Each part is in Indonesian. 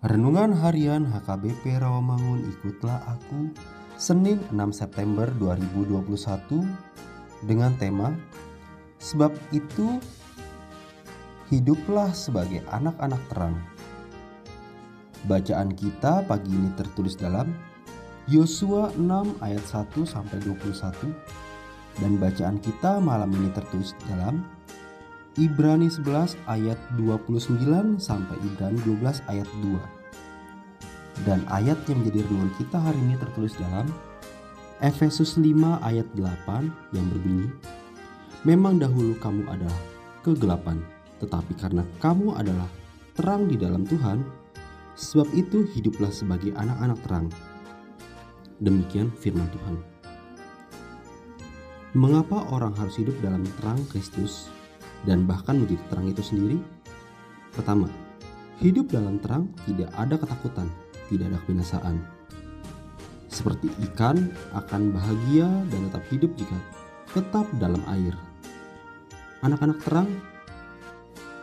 Renungan Harian HKBP Rawamangun Ikutlah Aku Senin 6 September 2021 dengan tema Sebab itu hiduplah sebagai anak-anak terang. Bacaan kita pagi ini tertulis dalam Yosua 6 ayat 1 sampai 21 dan bacaan kita malam ini tertulis dalam Ibrani 11 ayat 29 sampai Ibrani 12 ayat 2. Dan ayat yang menjadi renungan kita hari ini tertulis dalam Efesus 5 ayat 8 yang berbunyi Memang dahulu kamu adalah kegelapan, tetapi karena kamu adalah terang di dalam Tuhan, sebab itu hiduplah sebagai anak-anak terang. Demikian firman Tuhan. Mengapa orang harus hidup dalam terang Kristus? dan bahkan menjadi terang itu sendiri? Pertama, hidup dalam terang tidak ada ketakutan, tidak ada kebinasaan. Seperti ikan akan bahagia dan tetap hidup jika tetap dalam air. Anak-anak terang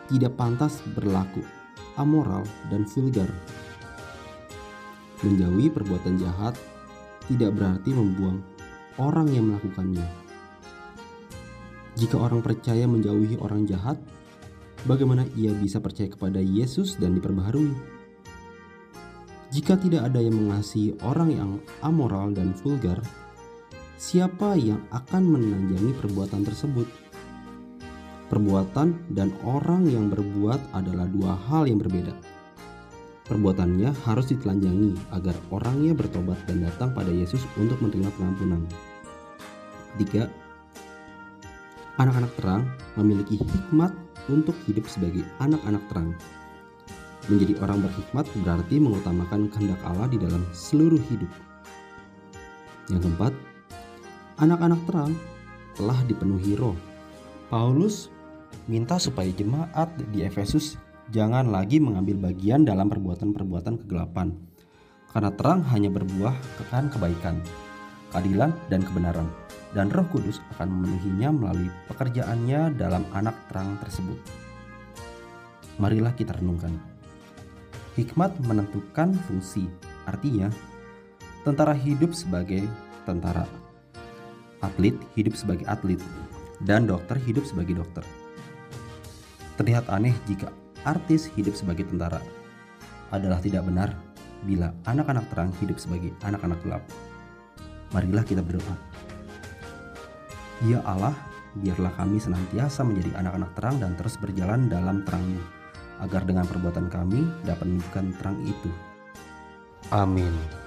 tidak pantas berlaku amoral dan vulgar. Menjauhi perbuatan jahat tidak berarti membuang orang yang melakukannya jika orang percaya menjauhi orang jahat, bagaimana ia bisa percaya kepada Yesus dan diperbaharui? Jika tidak ada yang mengasihi orang yang amoral dan vulgar, siapa yang akan menanjani perbuatan tersebut? Perbuatan dan orang yang berbuat adalah dua hal yang berbeda. Perbuatannya harus ditelanjangi agar orangnya bertobat dan datang pada Yesus untuk menerima pengampunan. Tiga, Anak-anak terang memiliki hikmat untuk hidup sebagai anak-anak terang. Menjadi orang berhikmat berarti mengutamakan kehendak Allah di dalam seluruh hidup. Yang keempat, anak-anak terang telah dipenuhi roh. Paulus minta supaya jemaat di Efesus jangan lagi mengambil bagian dalam perbuatan-perbuatan kegelapan. Karena terang hanya berbuah kekan kebaikan, keadilan, dan kebenaran dan Roh Kudus akan memenuhinya melalui pekerjaannya dalam anak terang tersebut. Marilah kita renungkan. Hikmat menentukan fungsi, artinya tentara hidup sebagai tentara, atlet hidup sebagai atlet, dan dokter hidup sebagai dokter. Terlihat aneh jika artis hidup sebagai tentara. Adalah tidak benar bila anak-anak terang hidup sebagai anak-anak gelap. Marilah kita berdoa. Ya Allah, biarlah kami senantiasa menjadi anak-anak terang dan terus berjalan dalam terangmu, agar dengan perbuatan kami dapat menunjukkan terang itu. Amin.